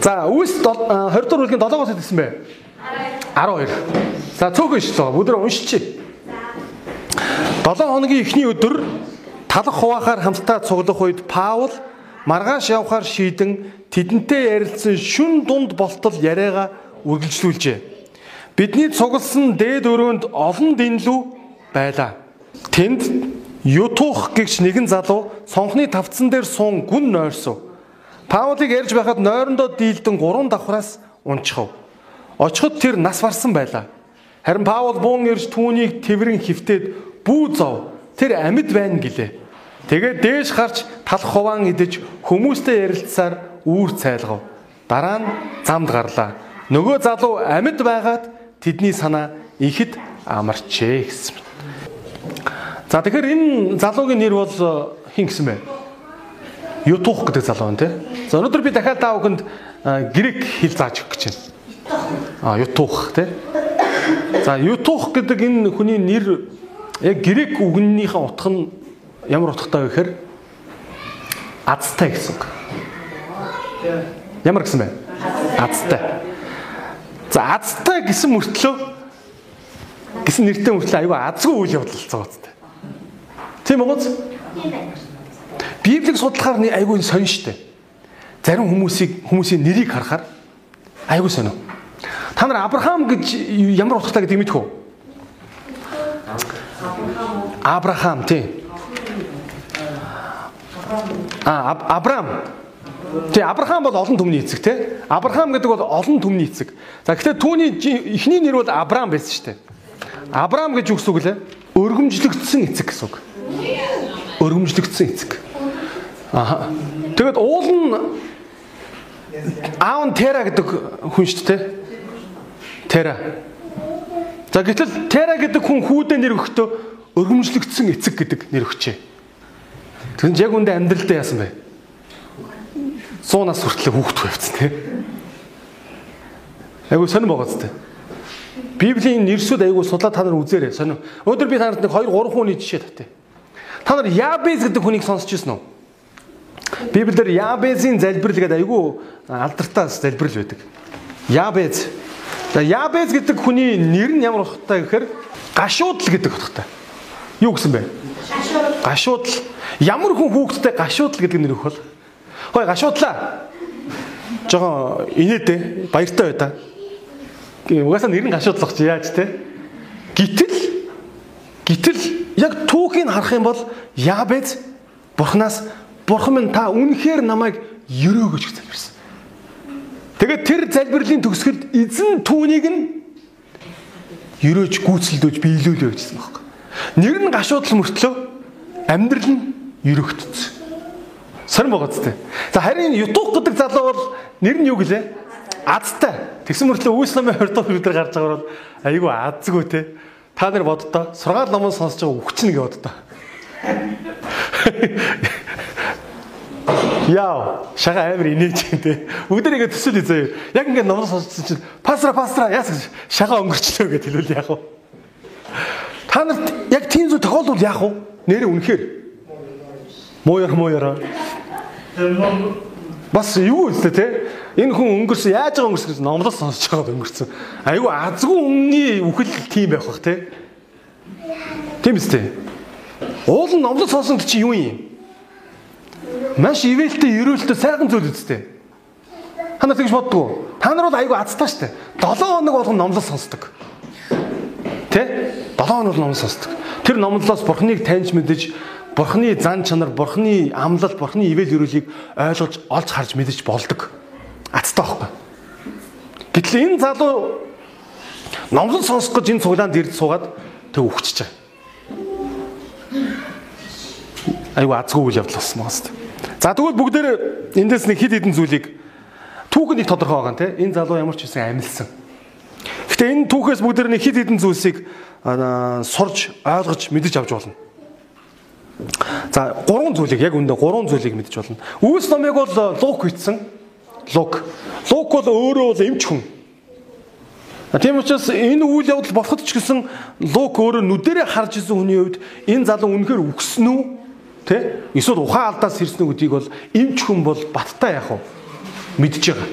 За үүс 20 дугаар бүлгийн 7-оос хэлсэн бэ? 12. За цөөхөн шүү. Бүгд уншчих. 7 хоногийн эхний өдөр талах хуваахаар хамтдаа цуглах үед Паул маргааш явхаар шийдэн тэдэнтэй ярилцсан шүн дунд болтол яриагаа үргэлжлүүлжээ. Бидний цугласан дээд өрөөнд олон дэнлүү байлаа. Тэнд Ютух гэгч нэгэн залуу сонхны тавцсан дээр суун гүн нойрсов. Паулыг ярьж байхад нойрондоо дийлдэн гурван давхраас унчихав. Очиход тэр нас барсан байлаа. Харин Паул буун ирж түүнийг тэрэн хөвтөд бүү зов. Тэр амьд байна гэлээ. Тэгээд дээш гарч талх хуваан идэж хүмүүстэй ярилцсаар үүр цайлгав. Дараа нь замд гарлаа. Нөгөө залуу амьд байгаад тэдний санаа ихэд амарчээ гэсэн. За тэгэхээр энэ залуугийн нэр бол хин гэсэн бэ? Ютух гэдэг залуу байна тий. За өнөөдөр би дахиад та бүхэнд грек хэл зааж өгөх гэж байна. А Ютух тий. За Ютух гэдэг энэ хүний нэр яг грек үгнийхээ утга нь ямар утгатай вэ гэхээр азтай гэсэн үг. Ямар гэсэн бэ? Азтай. За азтай гэсэн мөртлөө гэсэн нэртэй мөртлөө аюу азгүй үйл явдал цаа үстэй. Тийм үү? Тийм байна. Библийг судлахаар айгүй сонь штэ. Зарим хүмүүсийг хүмүүсийн нэрийг харахаар айгүй сонио. Та нар Авраам гэж ямар утгатай гэдгийг мэдэх үү? Авраам тий. А Авраам. Тий Авраам бол олон түмний эцэг тий. Авраам гэдэг бол олон түмний эцэг. За гэхдээ түүний эхний нэр бол Авраам байсан штэ. Авраам гэж гэсэн үг лээ? Өргөмжлөгдсөн эцэг гэсэн үг. Өргөмжлөгдсөн эцэг. Аа. Тэгэд уул нь Тера гэдэг хүн шүү дээ. Тера. За гэтэл Тера гэдэг хүн хүүдээ нэр өгөхдөө өргөмжлөгдсөн эцэг гэдэг нэр өгчээ. Тэгвэл яг үндэ амьдралдаа яасан бэ? 100 нас хүртэл хүүхэд байвцсан тий. Айгу сонир байгаа зү. Библийн нэрсүүд айгу судлаа та нар үзээрэй. Сонир. Өнөөдөр би та нарт нэг 2 3 хүний жишээ татъя. Та нар Ябез гэдэг хүнийг сонсч ирсэн үү? Библиэр Ябезийн залбирал гэдэг айгүй алдартай залбирал байдаг. Ябез. За Ябез гэдэг хүний нэр нь ямар утгатай гэхээр гашуудл гэдэг утгатай. Юу гэсэн бэ? Гашуудл. Ямар хүн хүүхэдтэй гашуудл гэдэг нэр өгөх бол? Хөөе гашуудлаа. Жогоо инээдэ баяртай бай та. Угаасаа нэр нь гашуудлах чи яаж те? Гитэл гитэл яг түүхийг харах юм бол Ябез Бурханаас Бурхан минь та үнэхээр намайг ерөөгөж гэж залбирсан. Тэгээд тэр залбирлын төгсгөлд эзэн түүнийг нь ерөөж гүйцэлдүүлж биелүүлээ гэжсэн байхгүй. Нэр нь гашуудлал мөртлөө амьдрал нь ерөөгдсөн. Сарн байгаа зү. За харин Ютух гэдэг залуу бол нэр нь юу гэлээ? Азтай. Тэгсэн мөртлөө үүс намын 20 дахь өдөр гарч байгаа бол айгүй азгүй те. Та нар боддоо сургаал номон сонсож байгаа үхчихнэ гэж боддоо. Яа, шага амир инээж юм те. Бүгдээ ингэ төсөл үзээ. Яг ингэ номлол сонссон чинь пастра пастра яас гэж шага өнгөрчлөө гэж хэлвэл яах вэ? Та нарт яг тийм зүйл тохиолдвол яах вэ? Нэрээ үнэхээр мууяр мууяр. Бас юу үстэй те? Энэ хүн өнгөрсөн яаж байгаа өнгөрсөн гэж номлол сонсож байгаад өнгөрсөн. Айгу азгүй өмнөний үхэл тийм байх бах те. Тийм үстэй. Уул нь номлол сонсон чи юу юм? Маш ивэлтэй, ерөөлтэй сайхан зүйл үстэй. Та нар тэгж боддгоо. Та нар бол айгүй азтай штэ. 7 хоног болгон номлол сонсдог. Тэ? 7 хоног номлол сонсдог. Тэр номлолоос Бурхныг таньж мэдэж, Бурхны зан чанар, Бурхны амлал, Бурхны ивэл ерөөлийг ойлгож, олж харж мэдэж болдог. Азтай байхгүй. Гэтэл энэ залуу номлол сонсох гэж энэ цуглаанд ирд суугаад тэг байгаа. Айгүй азгүй үйл явдал болсон шүү дээ. За тэгвэл бүгдээр эндээс нэг хид хідэн зүйлийг түүх нэг тодорхой байгаа нэ. Энэ залуу ямар ч үсэн амилсан. Гэтэ энэ түүхээс бүгдээр нэг хид хідэн зүйлсийг сурж, ойлгож, мэдэж авч болно. За гурван зүйлийг яг үндэ гурван зүйлийг мэдэж болно. Үүс номыг бол Лук бичсэн. Лук. Лук бол өөрөө бол эмч хүн. Тийм учраас энэ үйл явдал болоход ч гэсэн Лук өөрөө нүдэрээ харж исэн хүний хувьд энэ залуу үнэхээр үгсэн үү? Тэ? Эсвэл ухаан алдаас ирсэн гэдгийг бол эмч хүн бол баттай яах вэ? Мэдж байгаа.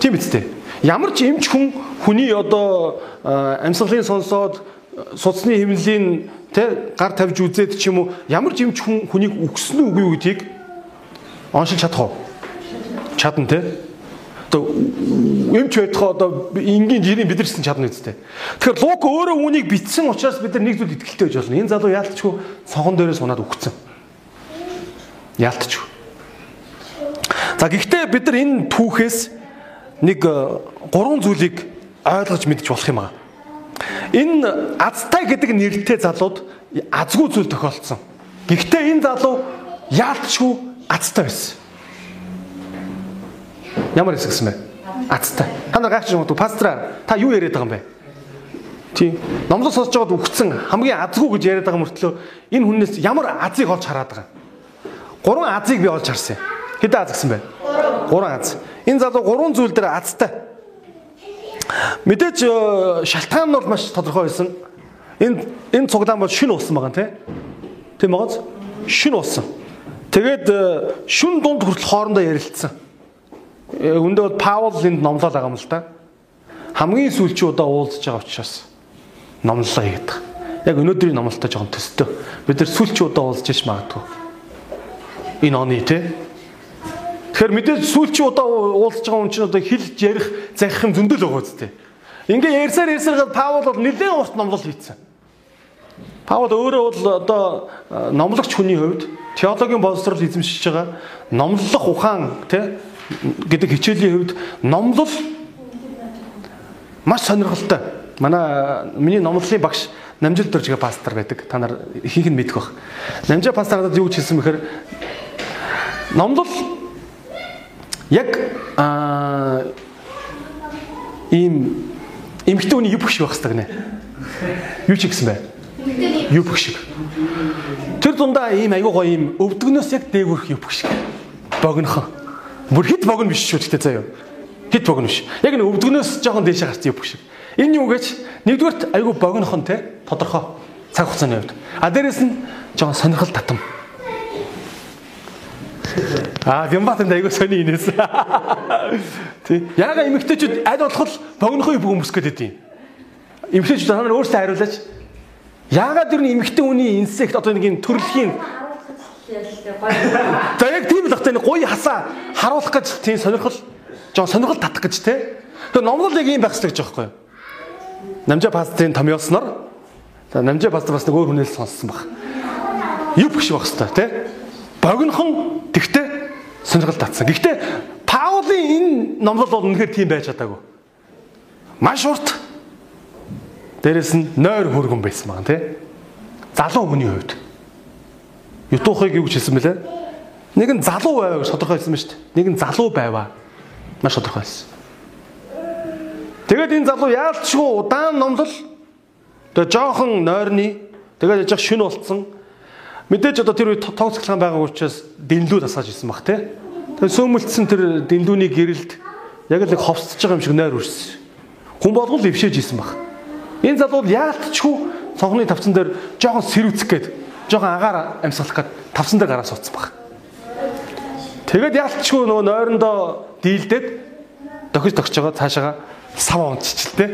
Тийм үстэй. Ямар ч эмч хүн хүний одоо амьсгалын сонсоод судасны хэмнэлийн тэ гар тавьж үзээд ч юм уу ямар ч эмч хүн хүнийг үгсэн үгүй юу гэдгийг оншилж чадах уу? Чадна тэ. Одоо эмч байтхаа одоо энгийн жирийн бидэрсэн чадна үстэй. Тэгэхээр Лук өөрөө үүнийг бичсэн учраас бид нар нэг зүйл итгэлтэй байж болно. Энэ залуу яалтчгүй сонхон дээрээ сунаад үгцэн. Яалтчгүй. За гэхдээ бид нар энэ түүхээс нэг э, гурван зүйлийг ойлгож мэдж болох юм аа. Энэ азтай гэдэг нэртэй залууд азгүй зүйл тохиолдсон. Гэхдээ энэ залуу яалтчгүй азтай байсан. Ямар хэсэг гэсэн бэ? Азтай. Та нар гайхаж байгаа пастора та юу яриад байгаа юм бэ? Тийм. Номлол сонсож байгаад үхсэн хамгийн азгүй гэж яриад байгаа мөртлөө энэ хүнээс ямар азыг олж хараад байгаа. Гурван азыг би олж харсан. Хэдэн аз гэсэн бэ? Гурван аз. Энэ залуу гурван зүйл дээр азтай. Мэдээж э, шалтгаан нь бол маш тодорхой байсан. Энэ энэ цуглаан бол шин уусан байгаа тийм. Тийм байгааз? Шин уусан. Тэгээд э, шүн дунд хүртэл хоорондоо ярилцсан. Өндөө бол Паул энд номлол байгаа юм л да. Хамгийн сүүлчи удаа уулзж байгаа учраас номлолоо хийгээд. Яг өнөөдрийн номлолтой жоохон төстэй. Бид нар сүүлчи удаа уулзж ич магадгүй. Энэ оны тийм Тэгэхээр мэдээж сүүлчи удаа уулзж байгаа хүн чинь одоо хэлж ярих захих юм зөндөл байгаа үстэй. Ингээ ярьсаар ярьсаар Паул бол нэлээд урт номлол хийцэн. Паул өөрөө бол одоо номлогч хүний хувьд теологийн боловсрол эзэмшиж байгаа номлох ухаан тий гэдэг хичээлийн хувьд номлол маш сонирхолтой. Манай миний номлолын багш Намжил Дөржигэ пастор байдаг. Та нар ихэнх нь мэдэх бах. Намжаа пастор надад юу хэлсэн бэхээр номлол яг аа ийм эмгтэй хүний юбх шиг байх хэрэгтэй гинэ. Юу ч гэсэн бай. Юбх шиг. Тэр дундаа ийм айгуу гоё ийм өвдгнөөс яг дээгүрх юбх шиг. Богинохон. Бүр хит богино биш шүү дээ заяа. Хит богино биш. Яг нэг өвдгнөөс жоохон дээшээ гарсан юбх шиг. Энэ юу гэж нэгдүгürt айгуу богинохон те тодорхой цаг хугацааны хувьд. А дээрэс нь жоохон сонирхол татам. Аа, Бямбатанд айгуу сони инээс. Тий. Яага эмэгтэйчүүд аль болох богинохоо бүх хүмүүс гэдэг юм. Эмэгтэйчүүд та нар өөрсдөө хариулаач. Яагаад тэр эмэгтэй хүний инсект одоо нэг юм төрөлхийн За яг тийм л багтай нэг гоё хасаа харуулах гэж тийм сонирхол жоо сонирхол татах гэж те. Тэр номлол яг юм байх хэрэгтэй гэж байгаа юу? Намжаа пастрын томьёосноор за намжаа пастор бас нэг өөр хүнээс сонссон баг. Юу биш байх хэрэгтэй те. Богинохон тэгтээ сонирхол татсан. Гэхдээ Паулийн энэ номлол бол үнэхээр тийм байж чадаагүй. Маш урт. Дээрэс нь нойр хөргөн байсан байгаа тийм. Залуу хүний хувьд. Ютухыг юу гэж хэлсэн бэлээ? Нэг нь залуу байваа гэж тодорхой хэлсэн ба шүү дээ. Нэг нь залуу байваа. Маш тодорхой хэлсэн. Тэгээд энэ залуу яалтчгүй удаан номлол тэгээ жоохон нойрны тэгээд яж шүн болцсон Мэдээж одоо тэр үед тооцоглон байгаа учраас дэнлүү тасгаж ирсэн баг тий. Тэгээ сөөмөлдсөн тэр дэнлүүний гэрэлд яг л нэг ховсдож байгаа юм шиг нойр үрсэн. Хүн болгол ившээж ирсэн баг. Энэ залуу яалтчгүй цонхны тавцан дээр жоохон сэрвцэх гээд жоохон агаар амьсгалах гээд тавцан дээр гараа суудсан баг. Тэгээд яалтчгүй нөгөө нойрондоо дийлдээд дохиж тогч байгаа цаашаага сав онцчихлээ.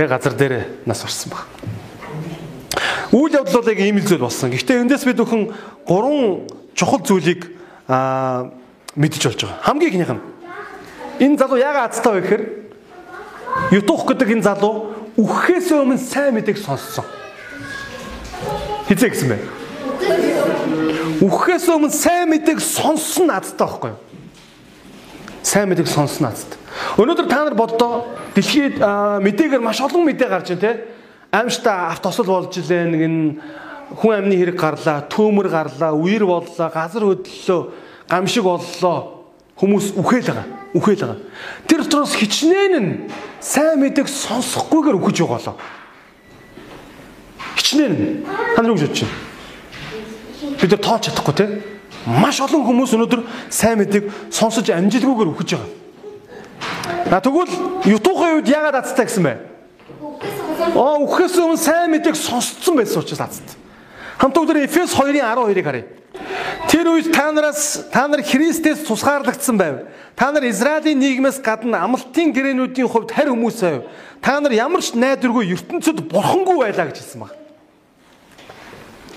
Тэгээ газар дээр нас орсон баг. Үйл явдал бол яг ийм л зүйл болсон. Гэхдээ эндээс бид өхөн гурван чухал зүйлийг аа мэдж болж байгаа. Хамгийн ихнийх нь энэ залуу яагаад азтай вэ гэхээр Ютух гэдэг энэ залуу үхэхээс өмнө сайн мэдээг сонссон. Хизээ гэсэн бэ? Үхэхээс өмнө сайн мэдээг сонссон азтай байхгүй юу? Сайн мэдээг сонссон азтай. Өнөөдөр та нар боддоо дэлхийд мэдээгээр маш олон мэдээ гарч байна те аимштай авт тосол болж илээ нэг нь хүн амны хэрэг гарлаа, төөмөр гарлаа, үер боллоо, газар хөдлөлөө, гамшиг боллоо. Хүмүүс үхэл байгаа. Үхэл байгаа. Тэр учраас хичнээн нь сайн мэдээг сонсохгүйгээр үхэж байгаа болоо. Хичнээн. Та нар юу гэж бодож байна? Бид нар тоож чадахгүй те. Маш олон хүмүүс өнөөдөр сайн мэдээг сонсож амжилгүйгээр үхэж байгаа. На тэгвэл ютухын үед яагаад азтай гэсэн бэ? Аа үхэхээс өмнө сайн мэдээг сонсцсон байсан учраас азт. Хамт бүгд Эфес 2-ын 12-ыг харъя. Тэр үед та нараас та нар Христэс тусгаарлагдсан байв. Та нар Израилийн нийгмээс гадна амлалтын гэрээнүүдийн хувьд харь хүмүүс байв. Та нар ямар ч найдваргүй ертөнцид бурхангүй байлаа гэж хэлсэн баг.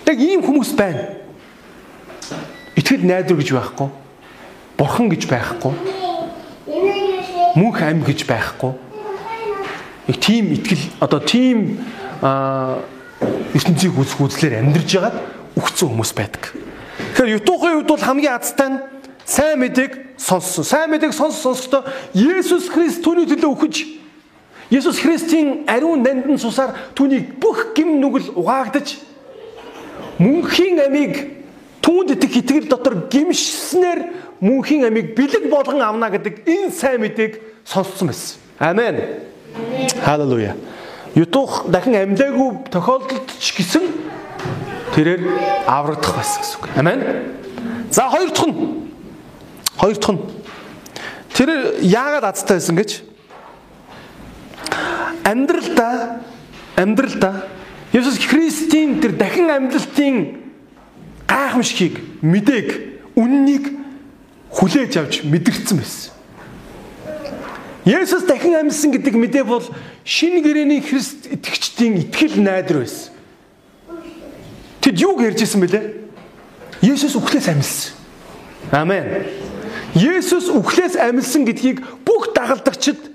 Яг ийм хүмүүс байна. Итгэл найдвар гэж байхгүй. Бурхан гэж байхгүй. Мөнх ам гэж байхгүй. Их тийм итгэл одоо тийм ертөнцийг үзэх үзлээр амьдарж байгаад үхсэн хүмүүс байдаг. Тэгэхээр ютухын хувьд бол хамгийн азтай нь сайн мэдээг сонссон. Сайн мэдээг сонссон сонсохдоо Есүс Христ түүний төлөө үхэж Есүс Христийн ариун нандин цусаар түүнийг бүх гим нүгэл угаагдаж мөнхийн амийг түүнд итгэх итгэл дотор гимшснээр мөнхийн амийг бэлэг болгон авна гэдэг энэ сайн мэдээг сонссон байсан. Амен. Халелуя. Ютух дахин амьлаагүй тохиолдолд ч гэсэн тэрээр аврагдах байсан гэсэн үг. Амен. За хоёр дахь нь хоёр дахь нь тэр яагаад азтай байсан гэж амьдралдаа амьдралдаа Есүс Христийн тэр дахин амьдралтын гайхамшигыг мэдээг үннийг хүлээж авч мэдэрсэн байсан. Есүс дахин амьсан гэдэг мэдээ бол шинэ гэрээний Христ итгэгчдийн итгэл найдар байсан. Тэд юуг ярьжсэн бэлээ? Есүс үхлээс амьсан. Амен. Есүс үхлээс амьсан гэдгийг бүх дагалдагчид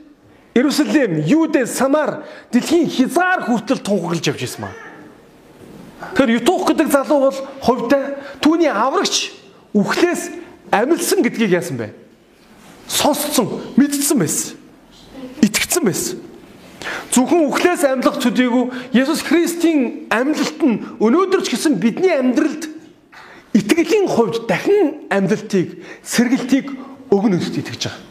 Иерусалим, Юудэ, Самар дэлхийн хязгаар хүртэл тунхаглаж явж ирсэн маа. Тэр Ютух гэдэг залуу бол хувьдаа түүний аврагч үхлээс амьдсан гэдгийг яасан бэ? Сонсцсон, мэдсэн байсан. Итгэцэн байсан. Зөвхөн үхлээс амьлах төдийгүй Есүс Христийн амьлалт нь өнөөдөр ч гэсэн бидний амьдралд итгэлийн хувьд дахин амьлалтыг, сэргэлтийг өгнө гэдэгт итгэж байгаа.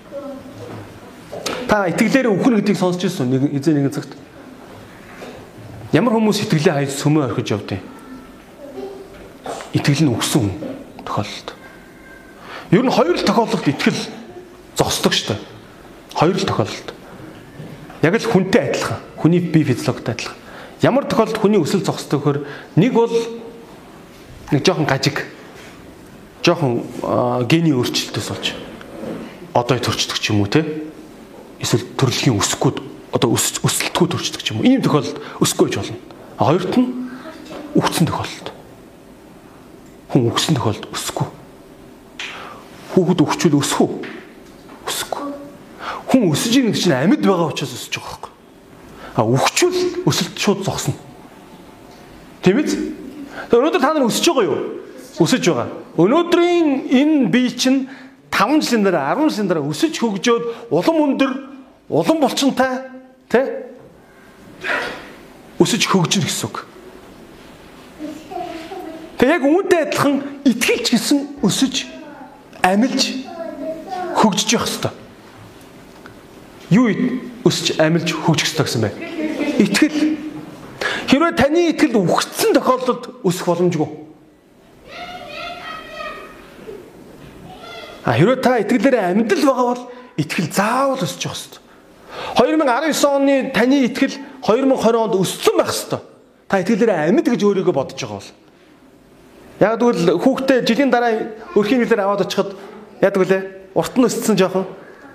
Та итгэлээр үхнэ гэдгийг сонсч ирсэн нэг эзэн нэгэн цагт. Ямар хүмүүс итгэлээ хайж сүмөө орхиж явдیں۔ Итгэл нь үхсэн тохиолдолд. Ер нь хоёр тохиолдолд итгэл зогсдог шүү дээ. Хоёр л тохиолдолд. Яг л хүнтэй адилхан. Хүний бие физиологтой адилхан. Ямар тохиолдолд хүний өсөл зогсдог хөр нэг бол нэг жоохон гажиг жоохон гений өөрчлөлтөөс болж одоо төрчдөг ч юм уу те эсвэл төрөлхийн өсөхгүй одоо өсөлтгүй төрчдөг ч юм уу. Ийм тохиолдолд өсөхгүй гэж болно. Хоёрт нь үхсэн тохиолдолд. Хүн үхсэн тохиолдолд өсөхгүй. Хүүхэд өгчүүл өсөх үү? Өсөхгүй. Хүн өсөж ийн гэж чинь амьд байгаа учраас өсөж байгаа байхгүй. А үхчүүл өсөлт шууд зогсно. Тийм биз? Өнөөдөр та нар өсөж байгаа юу? Өсөж байгаа. Өнөөдрийн энэ бие чинь 5 жилийн дараа 10 жилийн дараа өсөж хөгжөөд улам өндөр улам булчинтай тий өсөж хөгжинэ гэсэн үг. Тэг яг үүнтэй адилхан итгэлч гэсэн өсөж амилж хөгжиж явах хэвээр. Юу өсөж амилж хөгжих хэвээр гэсэн бэ? Итгэл. Хэрвээ таны итгэл үхсэн тохиолдолд өсөх боломжгүй. А хэрвээ та итгэлээрээ амьдрал байгаа бол итгэл заавал өсөж явах хэвээр. 2019 оны таны итгэл 2020 онд өссөн байх хэвээр. Та итгэлээрээ амьд гэж өөрийгөө бодож байгаа бол. Яг тэгвэл хүүхдээ жилийн дараа өрхийн гэлээр аваад очиход яг тэгвэл урт нь өссөн жоохон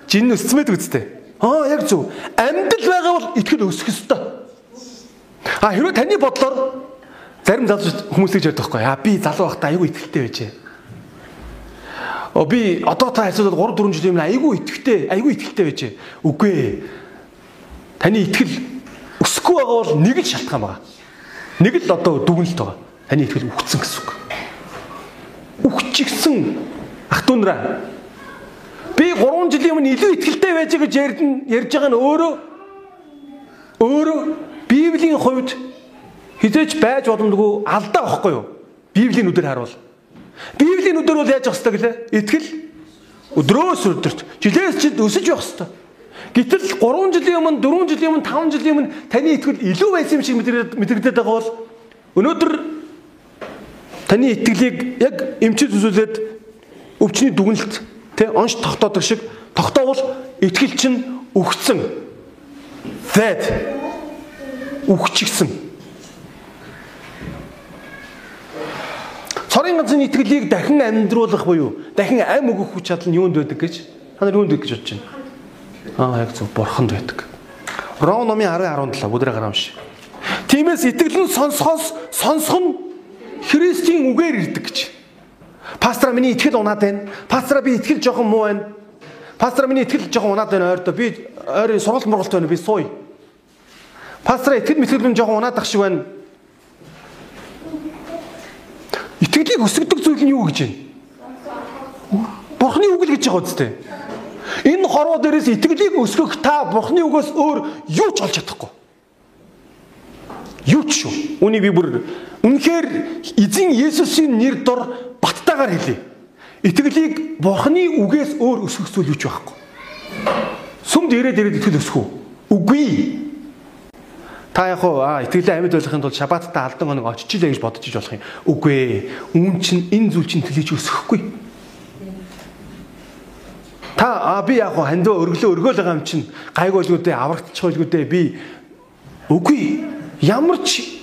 жин өссөн мэд үсттэй. Аа яг зөв. Амьд л байгаа бол итгэл өсөх ёстой. А хэрвээ таны бодлоор зарим залуу хүмүүс гэж ярьдаг байхгүй. Аа би залуу байхдаа айгүй итгэлтэй байжээ. О би одоо та хайцаад 3 4 жилийн өмнө айгүй итгэлтэй, айгүй итгэлтэй байжээ. Үгүй ээ Таны итгэл өсөхгүй байгаа бол нэг л шалтгаан байгаа. Нэг л одоо дүгнэлт байгаа. Таны итгэл үхсэн гэсэн үг. Үхчихсэн ах トゥ нараа. Би 3 жилийн өмнө илүү ихтэй байж гэж ярьж байгаа нь өөрөө өөрөө Библийн хувьд хизээч байж боломгүй алдаа байхгүй юу? Библийн үдээр харуул. Библийн үдээр бол яаж явах хэвээр гэлээ? Итгэл өдрөөс өдөрт жилээс жилд өсөж явах хэвээр. Гэтэл 3 жилийн өмнө, 4 жилийн өмнө, 5 жилийн өмнө таны итгэл илүү байсан юм шиг мэдрэгдээд байгаа бол өнөөдөр таны итгэлийг яг эмчид үзүүлээд өвчний дүгнэлт тэ онш тогтоодог шиг тогтоовол итгэл чинь өгцөн. That үхчихсэн. Цорын ганцны итгэлийг дахин амьдруулах буюу дахин ам өгөх хүч чадал нь юунд байдаг гэж та нар юунд байдаг гэж бодож байна? Аа яг зөв бурханд байдаг. Ром номын 10 17 бүдрэ гараа унши. Тиймээс итгэл нь сонсохоос сонсох нь Христийн үгээр ирдэг гэж. Пастора миний итгэл унаад байна. Пастора би итгэл жоохон муу байна. Пастора миний итгэл жоохон унаад байна ойрдоо. Би ойрын сургалт мургалт байна. Би сууя. Пастора итгэл мэтгэл минь жоохон унаад ах шиг байна. Итгэлийг өсгдөг зүйл нь юу гэж байна? Бурхны үг л гэж байгаа үстэй. Энэ хорвоо дээрээс итгэлийг өсгөх та Бурхны үгээс өөр юу ч олж чадахгүй. Юу ч шүү. Үүнийг би бүр үнэхээр эзэн Есүсийн нэр дор баттайгаар хэлье. Итгэлийг Бурхны үгээс өөр өсгөх зүйл юу ч байхгүй. Сүмд ирээд ирээд итгэл өсөх үү? Үгүй. Та яг хоо аа итгэлээ амьд болгохын тулд шабааттай алдан хоног очичлаа гэж бодож иж болох юм. Үгүй ээ. Үүн чинь энэ зүйл чинь тэлэж өсөхгүй. Та аа би яг хоо хандаа өргөлөө өргөөл байгаа юм чинь гайгүй үлгүүдээ аврагдчих үлгүүдээ би үгүй. Ямар ч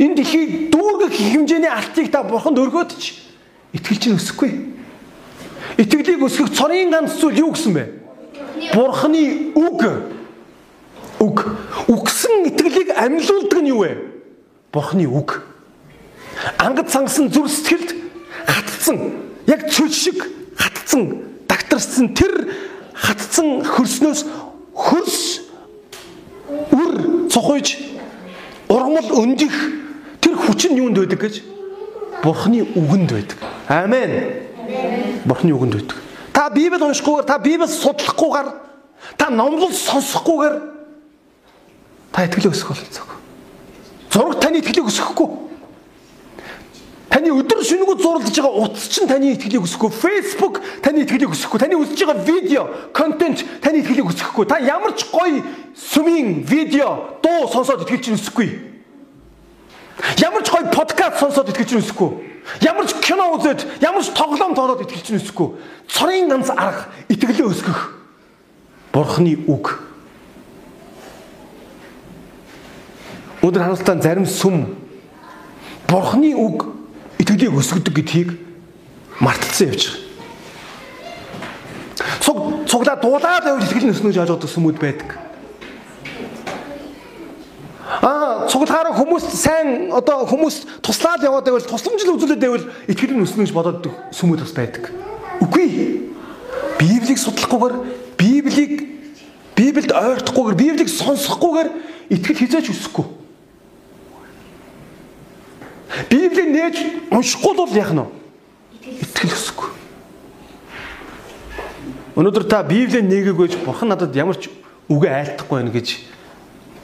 энэ дэлхийг дүүргэх хэмжээний алтыг та бурханд өргөөд чи Итгэл чинь өсөхгүй. Итгэлийг өсгөх цорын ганц зүйл юу гэсэн бэ? Бурхны үг. Үг. Үгсэн итгэлийг амьлуулдаг нь юу вэ? Бурхны үг. Ангад сангасан зүр сэтгэлд хатцсан, яг цүл шиг хатцсан, дагтарсан тэр хатцсан хөрснөөс хөрс үр цохойж ургамал өндих тэр хүч нь юунд байдаг гэж Бурхны үгэнд байдаг. Амен. Бурхны үгэнд байдаг. Та Библийг уншихгүйгээр, та Библийг судлахгүйгээр, та номлол сонсохгүйгээр та итгэлээ өсөх болцоог. Зураг таны итгэлийг өсгөхгүй. Таны өдөр шөнөгүй зурлаж байгаа утас чинь таны итгэлийг өсөхгүй. Facebook таны итгэлийг өсөхгүй. Таны үзэж байгаа видео, контент таны итгэлийг өсөхгүй. Та ямар ч гоё сүмийн видео, дуу сонсоод итгэл чинь өсөхгүй. Ямар ч гоё подкаст сонсоод итгэж нүсэхгүй. Ямар ч кино үзээд, ямар ч тоглоом тоглоод итгэж нүсэхгүй. Цорын ганц арга итгэлээ өсгөх. Бурхны үг. Өндөр харуултаа зарим сүм Бурхны үг итгэлийг өсгөдөг гэдгийг мартцсан явж байгаа. Цуг цуглаа дуулаад байвал итгэл өснө гэж ойлгодог сүмүүд байдаг. Аа цуглахаараа хүмүүс сайн одоо хүмүүс туслаад яваад байвал тусламжил үзүүлээд байвал итгэл нь өснө гэж бодоод сүмүүд бас байдаг. Үгүй. Библийг судлахгүйгээр Библийг Библиэд ойртохгүйгээр Библийг сонсохгүйгээр итгэл хизээч өсөхгүй. Библийг нээж уншихгүй бол яах нь вэ? Итгэл өсөхгүй. Өнөөдөр та Библийг нээгэгүйж бурхан надад ямар ч үгээ айлтахгүй байна гэж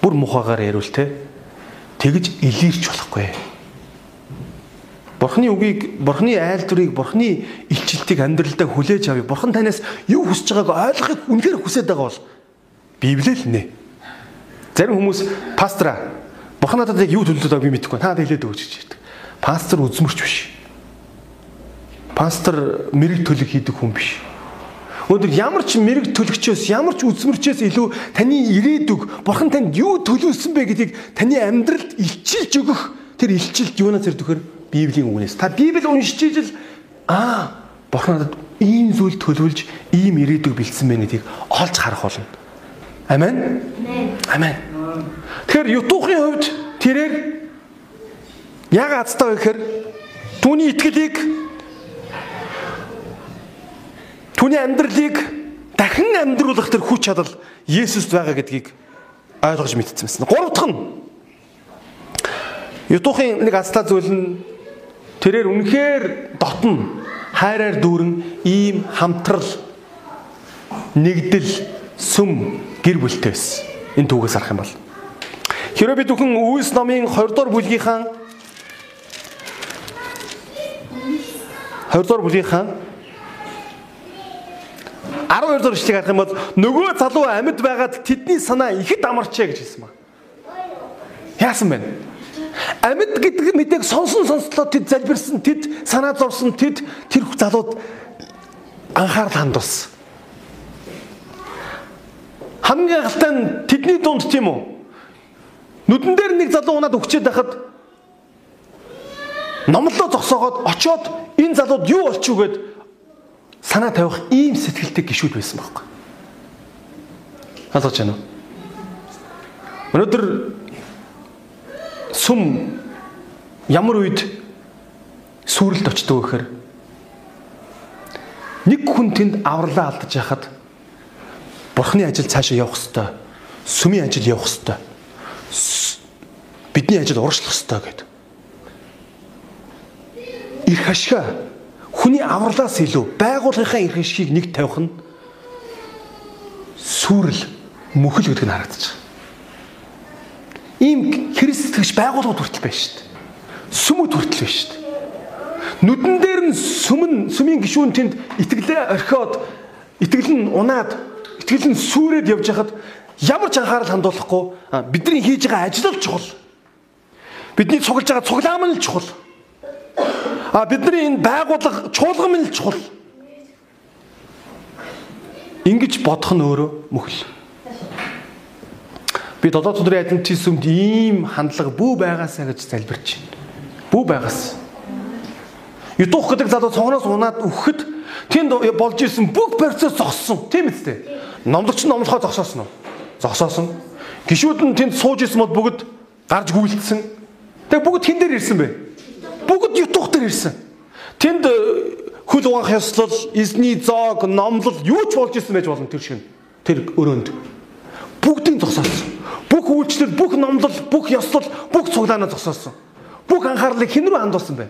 бүр мухагаар ярил те. Тэгж илэрч болохгүй. Бурхны үгийг, Бурхны айлтурыг, Бурхны илчилтийг амьдралдаа хүлээж авъя. Бурхан танаас юу хүсэж байгааг ойлгохыг үнэхээр хүсэж байгаа бол Библиэл нэ. Зарим хүмүүс пастора Бурхан надад яг юу төлөвлөд байгааг би мэдэхгүй. Та хэлээд өгч гэж ярьдаг. Пастор үзмөрч биш. Пастор мэрэг төлөв хийдэг хүн биш. Өнөөдөр ямар ч мэрэг төлөгчөөс ямар ч үзмэрчээс илүү таны ирээдүг бурхан танд юу төлөвлөсөн бэ гэдгийг таны амьдралд илчилж өгөх тэр илчилт юунаас ирдвэхэр Библийн үгнээс. Та Библийг уншиж ижил аа бурхан надад ийм зүйл төлөвлөж ийм ирээдүг бэлдсэн байна гэдгийг олж харах болно. Амен. Амен. Тэгэхээр ютухын хувьд тэрээр яг азтай гэхээр түүний итгэлийг Түүний амьдралыг дахин амьдруулах тэр хүч чадал Есүст байгаа гэдгийг ойлгож мэдсэн байсан. Гурав дахь нь Ютухын нэг азлаа зүйл нь тэрээр үнэхээр дотн хайраар дүүрэн ийм хамтрал нэгдэл сүм гэр бүлтэй байсан. Энэ түүгээс харах юм бол. Хэрэв бид бүхэн Үйлс номын 20 дугаар бүлгийнхаа 20 дугаар бүлгийнхаа 12 дугаар ишлэгийг харах юм бол нөгөө залуу амьд байгаад тэдний санаа ихэд амарчээ гэж хэлсэн ба. Яасан бэ? Амьд гэдэг мэдээг сонсон сонслоо тэд залбирсан, тэд санаа зовсон, тэд тэр залууд анхаарал хандуулсан. Хамгийн галтай нь тэдний дунд тийм үү? Нүдэн дээр нэг залуу унаад өгчээд байхад номлоо зогсоогоод очоод энэ залууд юу болчих вэ гэд санаа тавих ийм сэтгэлтэй гişүүд байсан байхгүй. Ойлгож байна уу? Өнөөдөр сүм ямар үед сүрэлд очдог гэхээр нэг хүн тэнд авралаа алдаж яхад бурхны ажил цаашаа явах хэвээр сүмийн ажил явах хэвээр бидний ажил урагшлах хэвээр гэдэг. Ирэх ашгаа хүний авралаас илүү байгууллагынхаа ирэх ашгийг нэг тавих нь сүрэл мөхөл гэдэг нь харагдаж байгаа. Ийм христтгэж байгууллагууд хүртэл байна шүү дээ. Сүмүүд хүртэл байна шүү дээ. Нүдэн дээр нь сүмэн сүмийн гişүүн тэнд итгэлээ орхиод итгэл нь унаад итгэл нь сүрээд явж хахад ямар ч анхаарал хандуулахгүй бидний хийж байгаа ажил л чухал. Бидний цуглаж байгаа цуглаам нь л чухал. А бидний энэ байгууллага чуулган нь л чухал. Ингиж бодох нь өөрөө мөхөл. Би долоо өдрийн адвентист сүмд ийм хандлага бүү байгаасаа гэж залбирч байна. Бүү байгаас. Ютух гэдэг залуу цогноос унаад өгөхөд тэнд болж исэн бүх процесс зогссон. Тийм үстэй. Номлогч нь номлохоо зогсоосон уу? Зогсоосон. Гişүүд нь тэнд сууж исэн бол бүгд гарч гүйлтсэн. Тэг бүгд хин дээр ирсэн бэ? Бүгд ютух дээр ирсэн. Тэнд э, хөл угаах ёслол, эзний зоог, номлол юу ч болж исэн байж болно тэр шиг. Тэр өрөөнд. Бүгдийг зогсоосон. Бүх үйлчлэл, бүх номлол, бүх ёслол, бүх цуглаанаа зогсоосон. Бүх анхаарлыг хэн рүү хандуулсан бэ?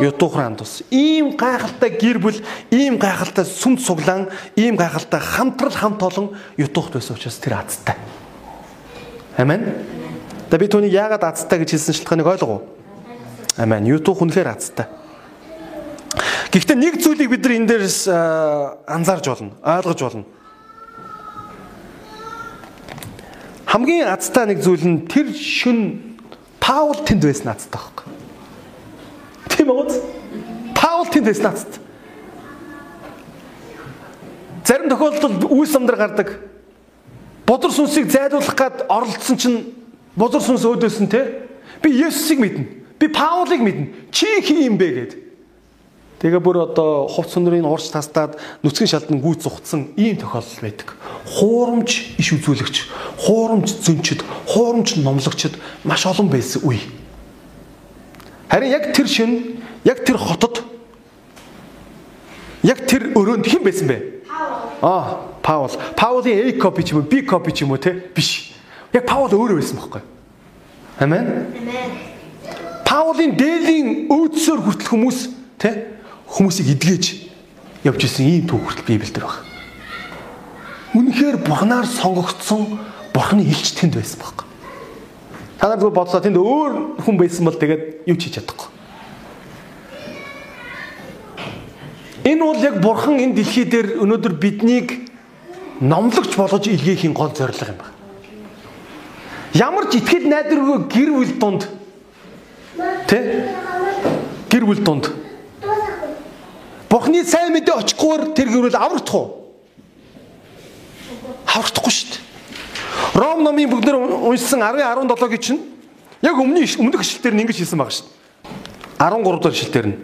Ютуух руу хандуулсан. Ийм гайхалтай гэр бүл, ийм гайхалтай сүм цуглаан, ийм гайхалтай хамтрал хамт олон ютуухт байсан учраас тэр азтай. Амен. Да би түүнийг яагаад азтай гэж хэлсэн шалтгааныг ойлгов уу? Амен. Ютуух үнэхээр азтай. Гэхдээ нэг зүйлийг бид нар энэ дээрс анзаарч болно, ойлгож болно. хамгийн азтай нэг зүйл нь тэр шүн Паул тэнд байсан азтай байхгүй. Тийм үү? Паул тэнд байсан азтай. Зарим тохиолдолд үс амдар гардаг. Бодор сүнсийг зайлуулах гад оролцсон чинь бодор сүнс өөдөөсөн те. Би Есүсийг мэднэ. Би Паулыг мэднэ. Чи хин юм бэ гэд. Тэгээ бүр одоо хувц сүндрийн урж тастаад нүцгэн шалдан гүйц зугтсан ийм тохиолдол байдаг. Хуурамч иш үзүүлэгч, хуурамч зөнчд, хуурамч номлогчд маш олон байсан үе. Харин яг тэр шин, яг тэр хотод яг тэр өрөөнд хэн байсан бэ? Аа, Паул. Паулын A копи ч юм уу, B копи ч юм уу те? Биш. Яг Паул өөрөө байсан байхгүй. Амен. Амен. Паулын дээлийн өөдсөөр хүртэл хүмүүс те хүмүүсийг эдгэж явж исэн ийм түүх хүртэл Библиэлд байна. Үнэхээр Бурханаар сонгогдсон Бурханы хэлч тэнд байсан баг. Та нар зөв бодсоо тэнд өөр хүн байсан бол тэгээд юу ч хийж чадахгүй. Энэ бол яг Бурхан энэ дэлхий дээр өнөөдөр биднийг номлогч болгож илгээхийн гол зорилго юм байна. Ямар ч итгэл найдваргүй гэр бүл дунд тэ гэр бүл дунд Бурхны сайн мэдээ очихгүйгээр тэр гэрүүл аврагдах уу? Аврагдахгүй шүү дээ. Ром номын бүгдээр уншсан 10 17-гийн чинь яг өмнө өмнөх ишлэлээр нь ингэж хэлсэн байгаа шүү дээ. 13 дахь ишлэлээр нь.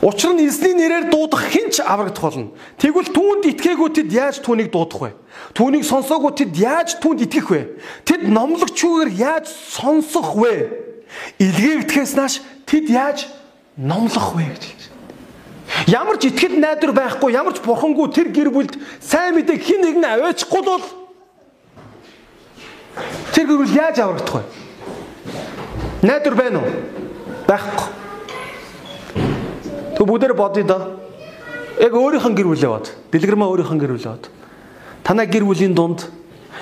Учир нь эзний нэрээр дуудах хинч аврагдах болно. Тэгвэл түүнд итгээгүй тэд яаж түүнийг дуудах вэ? Түүнийг сонсоогүй тэд яаж түүнд итгэх вэ? Тэд номлогчүүгээр яаж сонсох вэ? Илгээгдэхээс нааш тэд яаж номлох вэ гэж хэлж Ямар ч итгэл найдвар байхгүй, ямар ч бурхангүй тэр гэр бүлд сайн мэдээ хин нэгэн аваачихгүй бол тэр гэр бүл яаж аврагдах вэ? Найдвар байна уу? Байхгүй. Тэг бүгдээр бодъё да. Яг өөрийнх нь гэр бүлээ бод. Дэлгэрмээ өөрийнх нь гэр бүлээ бод. Танай гэр бүлийн дунд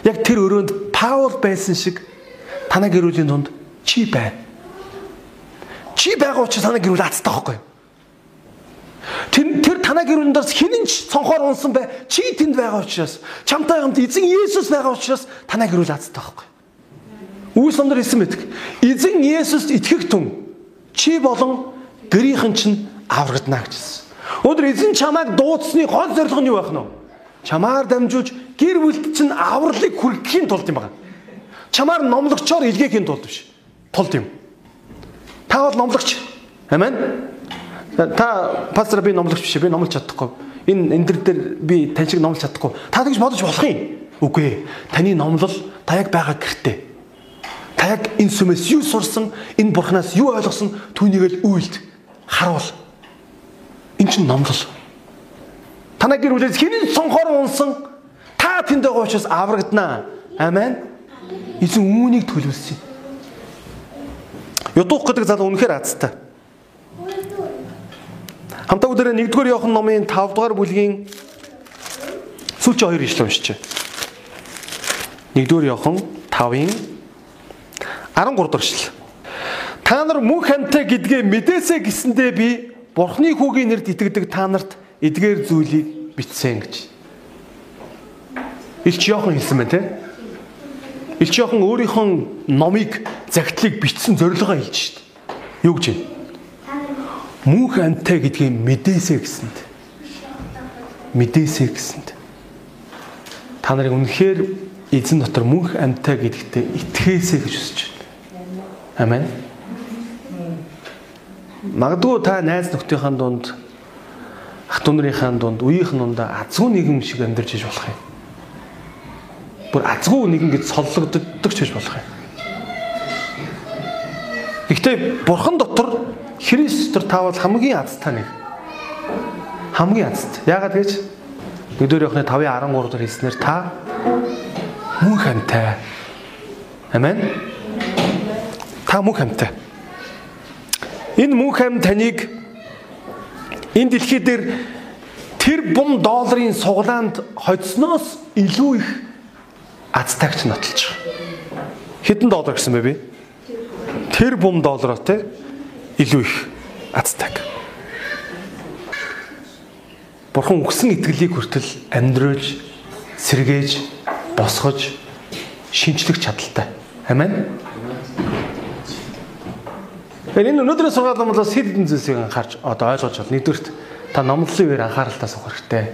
яг тэр өрөөнд Паул байсан шиг танай гэр бүлийн дунд чи байна. Чи байгаа учраас танай гэр бүл азтай байхгүй юу? Тэр тэр танаа гэр бүлээс хинэн ч цонхоор унсан бай. Чи тэнд байгаа учраас чамтай хамт эзэн Есүс байгаа учраас танаа гэр бүл азтай байхгүй. Үүс номдор хэлсэн байдаг. Эзэн Есүст итгэх түн чи болон гэрийнхэн чинь аврагдана гэжсэн. Өнөөдөр эзэн чамайг дуудсны гол зорилго нь юу байх нь вэ? Чамаар дамжуулж гэр бүлд чинь авралыг хүргэхийн тулд юм байна. Чамаар номлогчоор илгээхийн тулд биш. Тулд юм. Та бол номлогч Амен. Та пастор би номлогч биш би номлож чадахгүй. Энэ энэ төр дээр би тань шиг номлож чадахгүй. Та тэгж бодож болох юм. Үгүй ээ. Таны номлол та яг байгаа гэртээ. Та яг энэ сүмээс юу сурсан, энэ бурхнаас юу ойлгосон түүнийг л үйлд харуул. Энд чинь номлол. Танай гэр бүлээс хэний цонхоор унсан та тэнд байгаа учраас аврагдана. Амен. Эзэн үүнийг төлөвлөсөн. Ютух гэдэг залуу үнэхээр азтай. Хамтаа өдөр 1-р Иохан номын 5-р бүлгийн сүүлчийн 2 ишлэл уншиж. 1-р Иохан 5-ын 13 дахь эшлэл. Та нар мөнх хамтаа гэдгээ мэдээсэ гэсэндээ би Бурхны хүүгийн нэрд итгэдэг та нарт эдгээр зүйлийг бичсэн гэж. Илч Иохан хэлсэн байна те. Илч Иохан өөрийнхөө номыг загтлыг бичсэн зорилгоо хэлж шít. Юу гэж вэ? Мөнх амтай гэдгийг мэдээсэ гэсэнд. Мэдээсэ гэсэнд. Та нарыг үнэхээр эзэн дотор мөнх амьтаа гэдэгтээ итгээсэй гэж хүсэж байна. Амен. Магадгүй та найз нөхдийнхээ дунд ах トゥ нарынхаа дунд үеийнхэн дунд азгүй нийгэм шиг амьдарч иж болох юм. Бүр азгүй нэгэн гэж соллогддог ч гэж болох юм. Гэхдээ бурхан дотор Христ дотор таавал хамгийн азтай нэг. Хамгийн азтай. Яагаад гэж өдөр явахны 5:13 дээр хэлснээр та мөн хамтай. Амен. Та мөн хамтай. Энэ мөн хам таныг энэ дэлхий дээр тэр бум долларын суглаанд хоцсноос илүү их азтагч нотолж байгаа. Хэдэн доллар гэсэн бэ би? Тэр бум доллароо те илүү их азтаг. Бурхан өгсөн итгэлийг хүртэл амьдруулж сэргээж босгож шинчлэх чадaltaй. Амен. Тэгэхээр энэ өнөөдрийн сургаал номлоос хэд хэдэн зүйлсийг анхаарч одоо ойлгож байна. Нэгдүгürt та номлолын үеэр анхааралтай суух хэрэгтэй.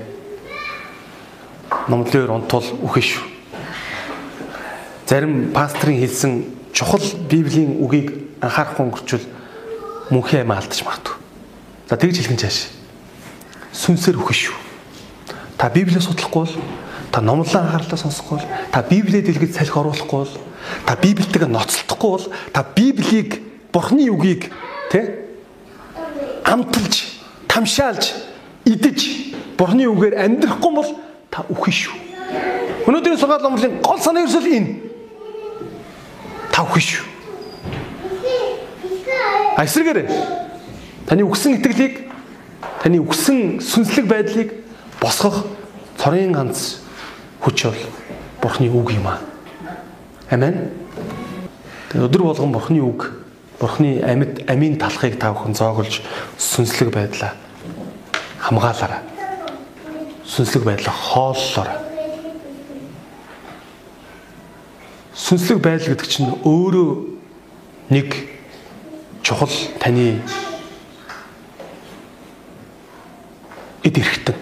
Номлолын үеэр унтвал үхэн шүү. Зарим пастрын хэлсэн чухал библийн үгийг анхаарахгүй өнгөрчвөл мөнхөө алдаж магадгүй. За тэгж хэлхэн чааш. Сүнсээр үхэн шүү. Та библийг судлахгүй бол та номлон анхаарлаа сонсохгүй бол та Библиэд дэлгэж салхи оруулахгүй бол та Библиэтэйгээ ноцлохгүй бол та Библийг Бурхны үгийг тэ амталж, тамшаалж, идэж Бурхны үгээр амьдрахгүй бол та үхэн шүү. Өнөөдрийн сургаал номлын гол санаа ерөөсөл энэ. Та үхэн шүү. А эсрэгээр таны үгсэн итгэлийг таны үгсэн сүнслэг байдлыг босгох цорын ганц хүч бол Бурхны үг юм аа. Амен. Өдөр болгон Бурхны үг, Бурхны амьд амийн талхыг та бүхэн зоогулж сүнслэг байдлаа хамгаалаарай. Сүнслэг байдлаа хооллоорой. Сүнслэг байдал гэдэг чинь өөрөө нэг чухал таны эд эрхтэн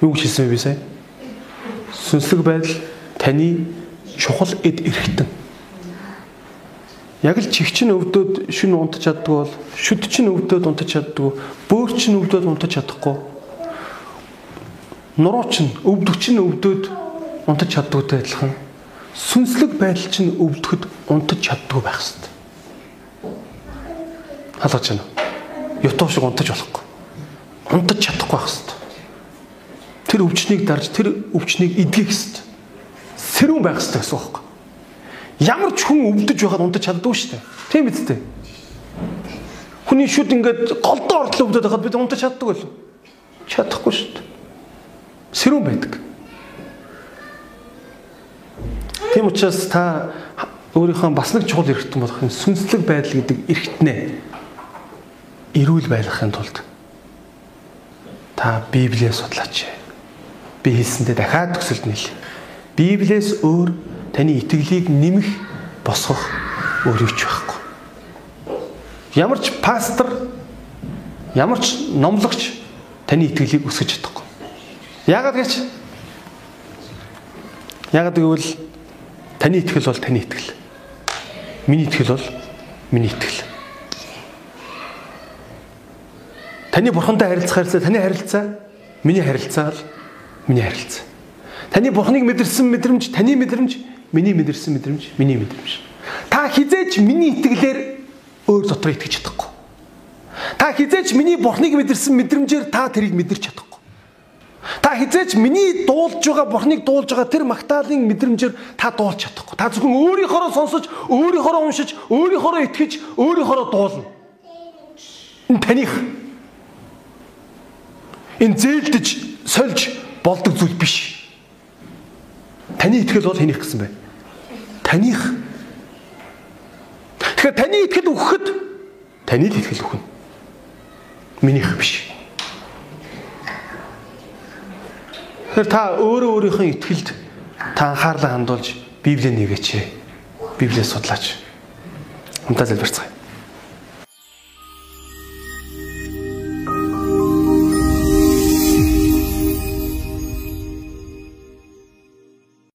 Юу гэж хэлсэн бэ сая? Сүнслэг байдал таны чухал эд эрхтэн. Яг л чихчин өвдөд шүн унтаж чаддгүй бол шүд чин өвдөд унтаж чаддгүй, бөөр чин өвдөд унтаж чадахгүй. Нуруу чин өвдөг чин өвдөд унтаж чаддгүйтэй адилхан сүнслэг байдал чинь өвдөхөд унтаж чаддгүй байх хэвээр. Халгаж байна. Ютуб шиг унтаж болохгүй. Унтаж чадахгүй байх хэвээр тэр өвчнийг дарж тэр өвчнийг эдгэх хэвээр. Сэрүүн байх хэвээр гэсэн үг. Ямар ч хүн өвдөж байхад унтаж чаддгүй шүү дээ. Тийм биз дээ. Хүний шүд ингээд голдоо ортлоо өвдөж байхад бид унтаж чаддаг болов. Чадахгүй шүү дээ. Сэрүүн байдаг. Тийм учраас та өөрийнхөө бас нэг чухал эрхтэн болох юм сүнслэг байдал гэдэг эрхтнээ эрүүл байлгахын тулд та Библийг судлаач би хэлсэндээ дахиад төсөлд нийл. Библиэс өөр таны итгэлийг нэмэх босгох өөр юу ч байхгүй. Ямар ч пастор ямар ч номлогч таны итгэлийг өсгөж чадахгүй. Яагаад гэж? Яагаад гэвэл таны итгэл бол таны итгэл. Миний итгэл бол миний итгэл. Таны бурхантай харилцах харилцаа, таны харилцаа, миний харилцаа л миний харилцаа. Таны бурхныг мэдэрсэн мэдрэмж, таны мэдрэмж, миний мэдэрсэн мэдрэмж, миний мэдрэмж. Та хизээч миний итгэлээр өөр дотор итгэж чадахгүй. Та хизээч миний бурхныг мэдэрсэн мэдрэмжээр та тэрийг мэдэрч чадахгүй. Та хизээч миний дуулж байгаа бурхныг дуулж байгаа тэр магтаалын мэдрэмжээр та дуулж чадахгүй. Та зөвхөн өөрийнхоороо сонсож, өөрийнхоороо уншиж, өөрийнхоороо итгэж, өөрийнхоороо дуулна. Энэ таних энэ зээлдэж, сольж болдог зүйл биш. Таны итгэл бол хэнийх гэсэн бэ? Таних. Тэгэхээр таны итгэл өгөхөд таны л итгэл өгнө. Минийх биш. Тэгэхээр та өөрөө өөрийнхөө итгэлд та анхаарлаа хандуулж Библийг нэгээч. Библийг судлаач. Хамтаа залбирцгаая.